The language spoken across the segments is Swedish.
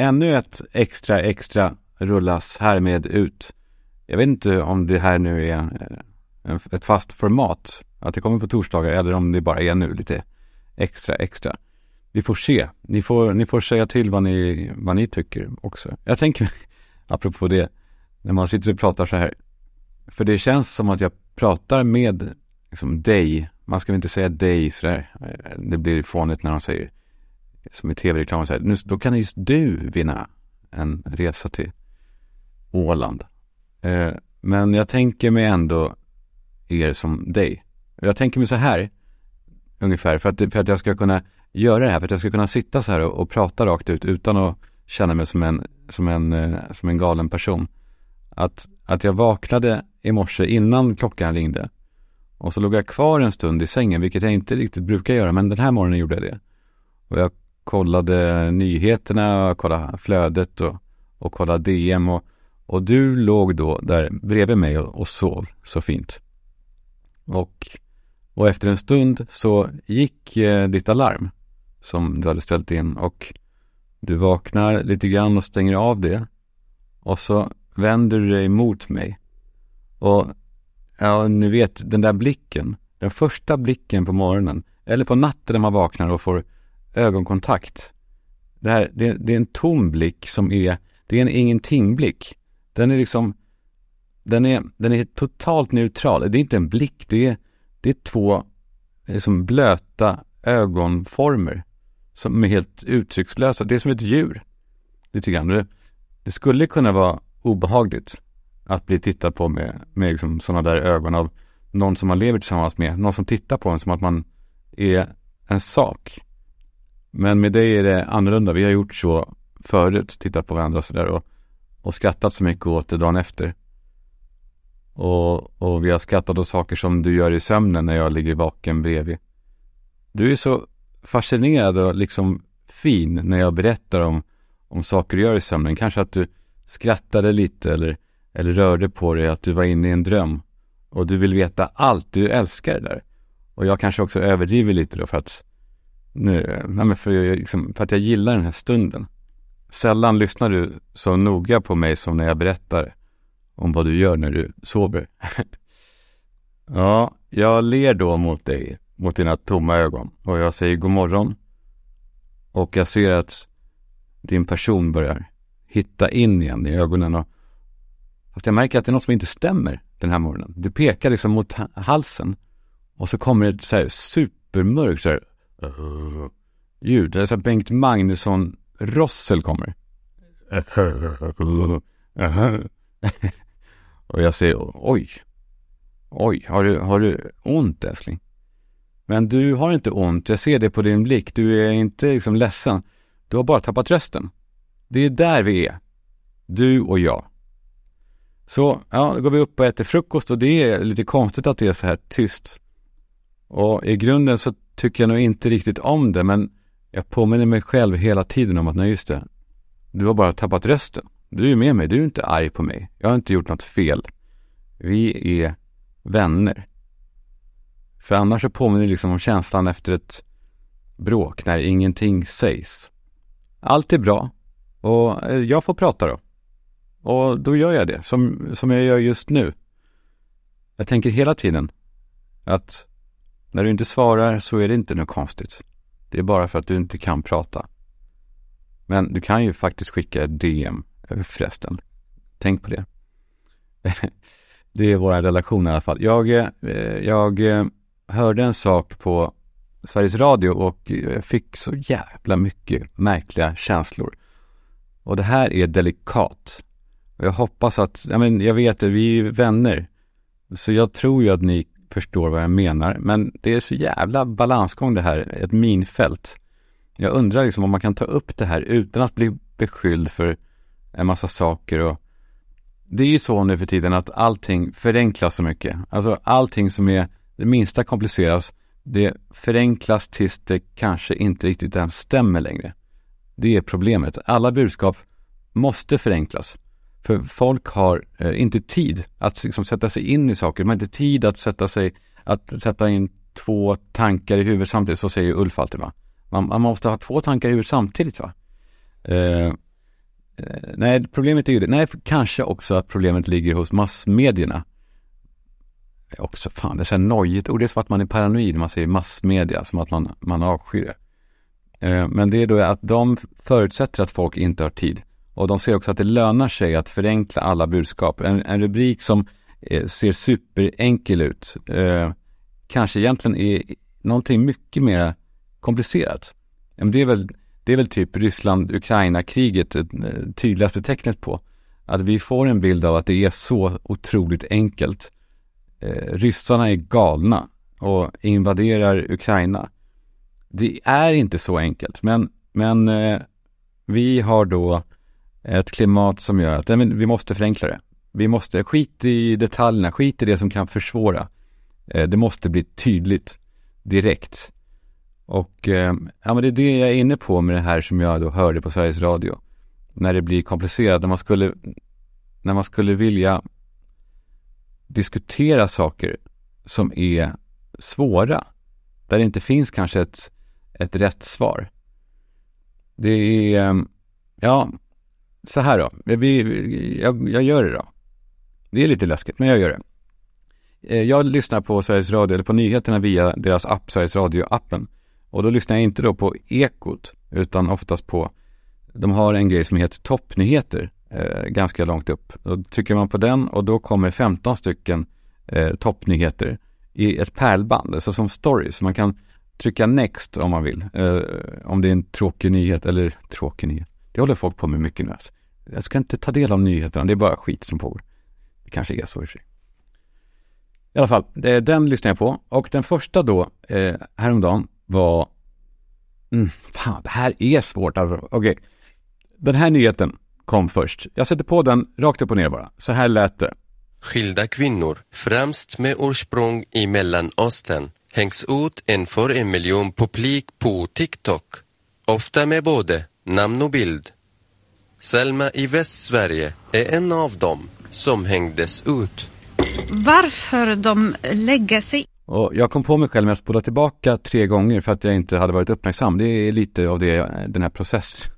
ännu ett extra extra rullas härmed ut. Jag vet inte om det här nu är ett fast format, att det kommer på torsdagar eller om det bara är nu lite extra extra. Vi får se. Ni får, ni får säga till vad ni, vad ni tycker också. Jag tänker, apropå det, när man sitter och pratar så här. För det känns som att jag pratar med liksom, dig. Man ska väl inte säga dig sådär. Eh, det blir fånigt när de säger som i tv-reklam säger, nu, då kan just du vinna en resa till Åland. Eh, men jag tänker mig ändå er som dig. Jag tänker mig så här, ungefär, för att, för att jag ska kunna göra det här, för att jag ska kunna sitta så här och, och prata rakt ut utan att känna mig som en, som en, eh, som en galen person. Att, att jag vaknade i morse innan klockan ringde och så låg jag kvar en stund i sängen, vilket jag inte riktigt brukar göra, men den här morgonen gjorde jag det. Och jag kollade nyheterna, kollade flödet och, och kollade DM och, och du låg då där bredvid mig och, och sov så fint. Och, och efter en stund så gick eh, ditt alarm som du hade ställt in och du vaknar lite grann och stänger av det och så vänder du dig mot mig. Och ja, ni vet den där blicken, den första blicken på morgonen eller på natten när man vaknar och får ögonkontakt. Det, här, det, det är en tom blick som är, det är en ingenting-blick. Den är liksom, den är, den är totalt neutral. Det är inte en blick, det är, det är två eh, liksom blöta ögonformer som är helt uttryckslösa. Det är som ett djur. Lite grann. Det, det skulle kunna vara obehagligt att bli tittad på med, med liksom sådana där ögon av någon som man lever tillsammans med. Någon som tittar på en som att man är en sak. Men med dig är det annorlunda. Vi har gjort så förut, tittat på varandra och sådär och, och skrattat så mycket åt det dagen efter. Och, och vi har skrattat åt saker som du gör i sömnen när jag ligger vaken bredvid. Du är så fascinerad och liksom fin när jag berättar om, om saker du gör i sömnen. Kanske att du skrattade lite eller, eller rörde på dig, att du var inne i en dröm. Och du vill veta allt, du älskar det där. Och jag kanske också överdriver lite då för att nu, nej för, jag, liksom, för att jag gillar den här stunden. Sällan lyssnar du så noga på mig som när jag berättar om vad du gör när du sover. ja, jag ler då mot dig, mot dina tomma ögon och jag säger god morgon. Och jag ser att din person börjar hitta in igen i ögonen och Fast jag märker att det är något som inte stämmer den här morgonen. Du pekar liksom mot halsen och så kommer det så här supermörkt så här uh, ljud. Det är så Bengt Magnusson Rossel kommer. och jag säger oj. Oj, har du, har du ont älskling? Men du har inte ont, jag ser det på din blick. Du är inte liksom ledsen. Du har bara tappat rösten. Det är där vi är. Du och jag. Så, ja, då går vi upp och äter frukost och det är lite konstigt att det är så här tyst. Och i grunden så tycker jag nog inte riktigt om det, men jag påminner mig själv hela tiden om att, nej just det, du har bara tappat rösten. Du är ju med mig, du är inte arg på mig. Jag har inte gjort något fel. Vi är vänner. För annars så påminner det liksom om känslan efter ett bråk när ingenting sägs. Allt är bra och eh, jag får prata då. Och då gör jag det, som, som jag gör just nu. Jag tänker hela tiden att när du inte svarar så är det inte något konstigt. Det är bara för att du inte kan prata. Men du kan ju faktiskt skicka ett DM eh, förresten. Tänk på det. det är vår relation i alla fall. Jag, eh, jag eh, hörde en sak på Sveriges Radio och jag fick så jävla mycket märkliga känslor. Och det här är delikat. Jag hoppas att, jag, men jag vet att vi är vänner. Så jag tror ju att ni förstår vad jag menar. Men det är så jävla balansgång det här, ett minfält. Jag undrar liksom om man kan ta upp det här utan att bli beskylld för en massa saker och det är ju så nu för tiden att allting förenklas så mycket. Alltså allting som är det minsta kompliceras, det förenklas tills det kanske inte riktigt ens stämmer längre. Det är problemet. Alla budskap måste förenklas. För folk har eh, inte tid att liksom, sätta sig in i saker. De har inte tid att sätta sig, att sätta in två tankar i huvudet samtidigt. Så säger Ulf alltid va. Man, man måste ha två tankar i huvudet samtidigt va. Eh, eh nej, problemet är ju det. Nej, kanske också att problemet ligger hos massmedierna. Också fan, det är så här nojigt ord. Det är som att man är paranoid när man säger massmedia, som att man, man avskyr det. Eh, men det är då att de förutsätter att folk inte har tid. Och de ser också att det lönar sig att förenkla alla budskap. En, en rubrik som eh, ser superenkel ut, eh, kanske egentligen är någonting mycket mer komplicerat. Det är väl, det är väl typ Ryssland-Ukraina-kriget det tydligaste tecknet på. Att vi får en bild av att det är så otroligt enkelt. Eh, ryssarna är galna och invaderar Ukraina. Det är inte så enkelt, men, men eh, vi har då ett klimat som gör att nej, vi måste förenkla det. Vi måste, skit i detaljerna, skit i det som kan försvåra. Eh, det måste bli tydligt direkt. Och eh, ja, men det är det jag är inne på med det här som jag då hörde på Sveriges Radio. När det blir komplicerat, när man skulle, när man skulle vilja diskutera saker som är svåra. Där det inte finns kanske ett, ett rätt svar. Det är, eh, ja, så här då. Vi, jag, jag gör det då. Det är lite läskigt, men jag gör det. Eh, jag lyssnar på Sveriges Radio, eller på nyheterna via deras app, Sveriges Radio-appen. Och då lyssnar jag inte då på Ekot, utan oftast på, de har en grej som heter toppnyheter, eh, ganska långt upp. Då trycker man på den och då kommer 15 stycken eh, toppnyheter i ett pärlband, alltså som stories. Man kan trycka next om man vill, eh, om det är en tråkig nyhet, eller tråkig nyhet. Det håller folk på med mycket nu. Alltså. Jag ska inte ta del av nyheterna, det är bara skit som pågår. Det kanske är så i och för sig. I alla fall, den lyssnar jag på och den första då, eh, häromdagen var, mm, fan det här är svårt alltså. Okej, okay. den här nyheten kom först. Jag sätter på den rakt upp och ner bara. Så här lät det. Skilda kvinnor, främst med ursprung i Mellanöstern, hängs ut inför en miljon publik på TikTok. Ofta med både namn och bild. Selma i Västsverige är en av dem som hängdes ut. Varför de lägger sig och jag kom på mig själv med att spola tillbaka tre gånger för att jag inte hade varit uppmärksam. Det är lite av det, den här process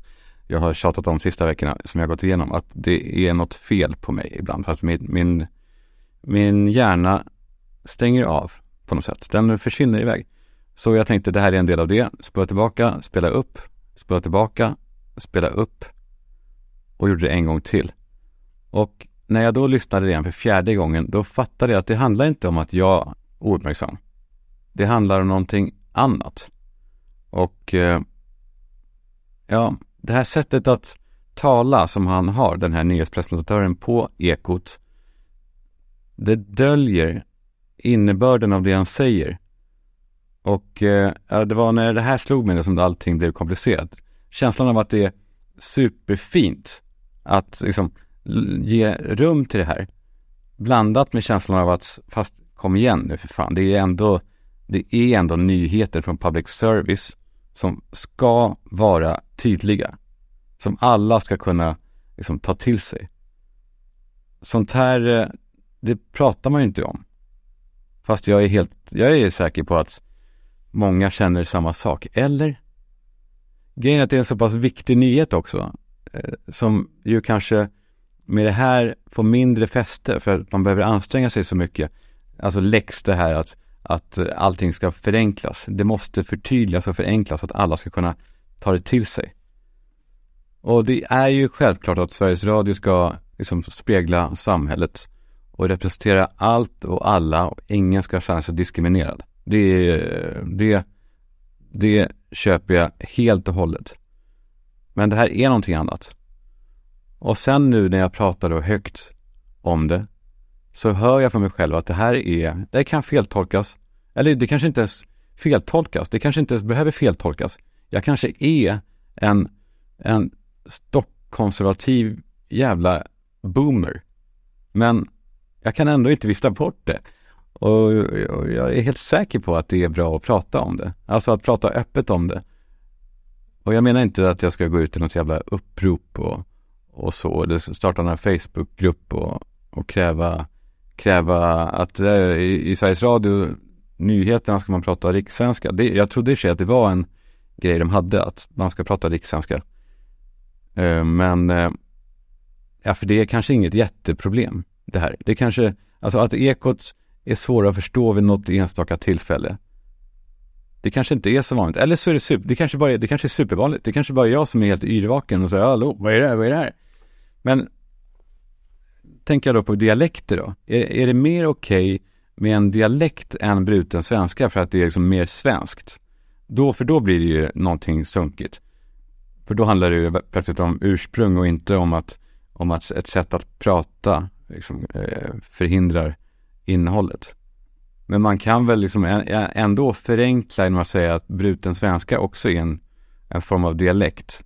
jag har tjatat om sista veckorna som jag gått igenom. Att det är något fel på mig ibland. För att min, min, min hjärna stänger av på något sätt. Den försvinner iväg. Så jag tänkte det här är en del av det. Spola tillbaka, spela upp, spela tillbaka, spela upp och gjorde det en gång till. Och när jag då lyssnade igen för fjärde gången, då fattade jag att det handlar inte om att jag är ouppmärksam. Det handlar om någonting annat. Och eh, ja, det här sättet att tala som han har, den här nyhetspresentatören på Ekot, det döljer innebörden av det han säger. Och eh, det var när det här slog mig som allting blev komplicerat. Känslan av att det är superfint att liksom ge rum till det här. Blandat med känslan av att, fast kom igen nu för fan, det är ändå, det är ändå nyheter från public service som ska vara tydliga. Som alla ska kunna liksom, ta till sig. Sånt här, eh, det pratar man ju inte om. Fast jag är helt, jag är säker på att många känner samma sak. Eller? Grejen är att det är en så pass viktig nyhet också. Eh, som ju kanske med det här får mindre fäste för att man behöver anstränga sig så mycket. Alltså läx det här att, att allting ska förenklas. Det måste förtydligas och förenklas så att alla ska kunna ta det till sig. Och det är ju självklart att Sveriges Radio ska liksom spegla samhället och representera allt och alla och ingen ska känna sig diskriminerad. Det, det, det köper jag helt och hållet. Men det här är någonting annat. Och sen nu när jag pratar då högt om det så hör jag för mig själv att det här är, det kan feltolkas. Eller det kanske inte ens feltolkas, det kanske inte ens behöver feltolkas. Jag kanske är en, en stockkonservativ jävla boomer. Men jag kan ändå inte vifta bort det. Och, jag är helt säker på att det är bra att prata om det. Alltså att prata öppet om det. Och jag menar inte att jag ska gå ut i något jävla upprop och, och så, eller starta en Facebookgrupp och, och kräva kräva att äh, i, i Sveriges Radio, nyheterna ska man prata rikssvenska. Det, jag trodde i sig att det var en grej de hade, att man ska prata rikssvenska. Eh, men eh, Ja, för det är kanske inget jätteproblem det här. Det kanske, alltså att ekot är svåra att förstå vid något enstaka tillfälle. Det kanske inte är så vanligt. Eller så är det super, det kanske bara är, det kanske är supervanligt. Det kanske bara är jag som är helt yrvaken och säger hallå, vad är det här, vad är det här? Men tänker jag då på dialekter då. Är, är det mer okej okay med en dialekt än bruten svenska för att det är liksom mer svenskt? Då, för då blir det ju någonting sunkigt. För då handlar det ju plötsligt om ursprung och inte om att, om att ett sätt att prata liksom, eh, förhindrar innehållet. Men man kan väl liksom ändå förenkla genom att säga att bruten svenska också är en, en form av dialekt.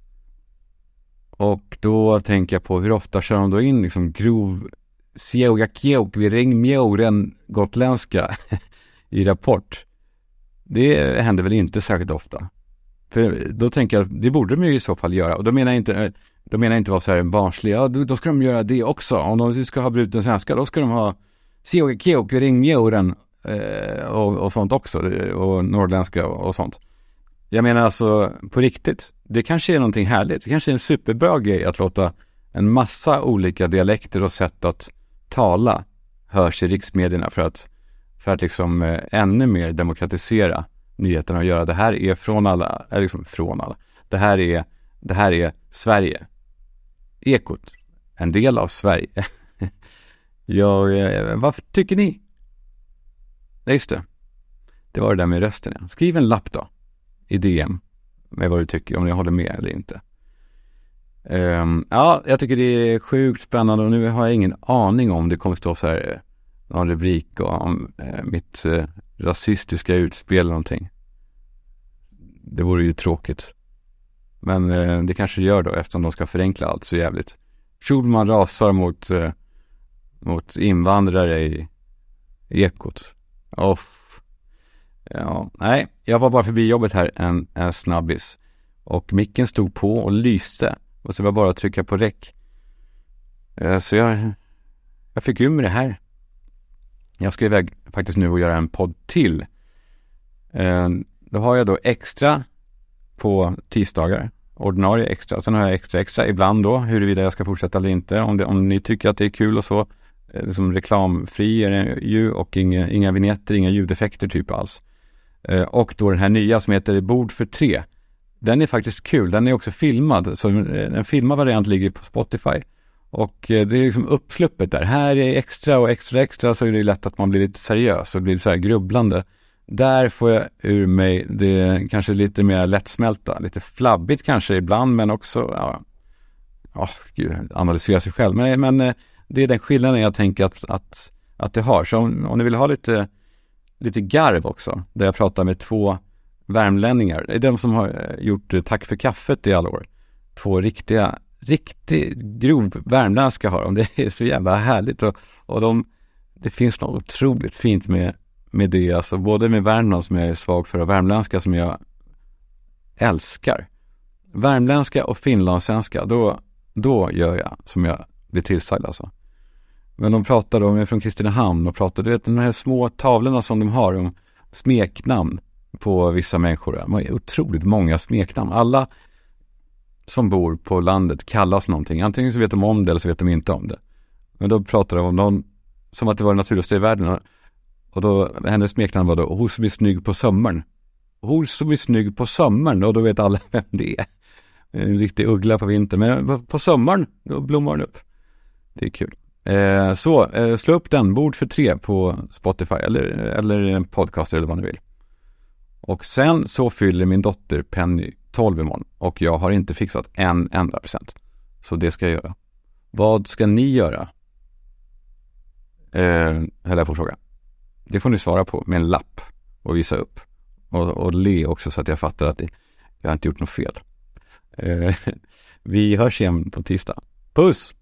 Och då tänker jag på hur ofta kör de då in liksom grov sjeojakjeok vid gotländska i Rapport. Det händer väl inte särskilt ofta. För då tänker jag, det borde de ju i så fall göra. Och då menar jag inte, eh, då menar jag inte vara så här barnslig, ja då, då, ska de göra det också. Om de ska ha bruten svenska, då ska de ha sjeojakjeok vid ringmjouren eh, och, och sånt också. Och norrländska och, och sånt. Jag menar alltså på riktigt, det kanske är någonting härligt. Det kanske är en superbra grej att låta en massa olika dialekter och sätt att tala hörs i riksmedierna för att, för att liksom eh, ännu mer demokratisera nyheterna och göra det här är från alla, eller liksom från alla. Det här är, det här är Sverige. Ekot, en del av Sverige. Jag, eh, vad tycker ni? Nej, just det. Det var det där med rösten. Ja. Skriv en lapp då i DM med vad du tycker, om ni håller med eller inte. Um, ja, jag tycker det är sjukt spännande och nu har jag ingen aning om det kommer stå så här eh, någon rubrik om eh, mitt eh, rasistiska utspel eller någonting. Det vore ju tråkigt. Men eh, det kanske det gör då eftersom de ska förenkla allt så jävligt. Schulman rasar mot, eh, mot invandrare i Ekot. off Ja, nej, jag var bara förbi jobbet här en, en snabbis. Och micken stod på och lyste. Och så var det bara att trycka på räck. Eh, så jag, jag fick ur mig det här. Jag ska iväg faktiskt nu och göra en podd till. Eh, då har jag då extra på tisdagar. Ordinarie extra. Sen har jag extra extra ibland då, huruvida jag ska fortsätta eller inte. Om, det, om ni tycker att det är kul och så. Eh, liksom reklamfri är den ju och inga, inga vignetter, inga ljudeffekter typ alls. Eh, och då den här nya som heter Bord för tre. Den är faktiskt kul, den är också filmad, så eh, en filmad variant ligger på Spotify. Och det är liksom uppsluppet där. Här är extra och extra extra så är det lätt att man blir lite seriös och blir så här grubblande. Där får jag ur mig det kanske lite mer lättsmälta, lite flabbigt kanske ibland men också, ja, oh, gud, analysera sig själv. Men, men eh, det är den skillnaden jag tänker att, att, att det har. Så om, om ni vill ha lite lite garv också, där jag pratar med två värmlänningar. Det är de som har eh, gjort eh, Tack för kaffet i alla år. Två riktiga, riktigt grov värmländska har de. Det är så jävla härligt och, och de, det finns något otroligt fint med, med det, alltså både med Värmland som jag är svag för och värmländska som jag älskar. Värmländska och finlandssvenska, då, då gör jag som jag blir tillsagd alltså. Men de pratade om, jag är från Kristinehamn och pratade, du vet de här små tavlorna som de har om smeknamn på vissa människor. De har otroligt många smeknamn. Alla som bor på landet kallas någonting. Antingen så vet de om det eller så vet de inte om det. Men då pratade de om någon, som att det var det naturligaste i världen. Och då, hennes smeknamn var då, hon som är snygg på sommaren. Hon som är snygg på sommaren och då vet alla vem det är. En riktig uggla på vintern, men på sommaren, då blommar den upp. Det är kul. Eh, så, eh, slå upp den, Bord för tre på Spotify eller, eller en podcast eller vad ni vill. Och sen så fyller min dotter Penny 12 imorgon och jag har inte fixat en enda present. Så det ska jag göra. Vad ska ni göra? Eh, höll jag på att fråga. Det får ni svara på med en lapp och visa upp. Och, och le också så att jag fattar att jag har inte gjort något fel. Eh, vi hörs igen på tisdag. Puss!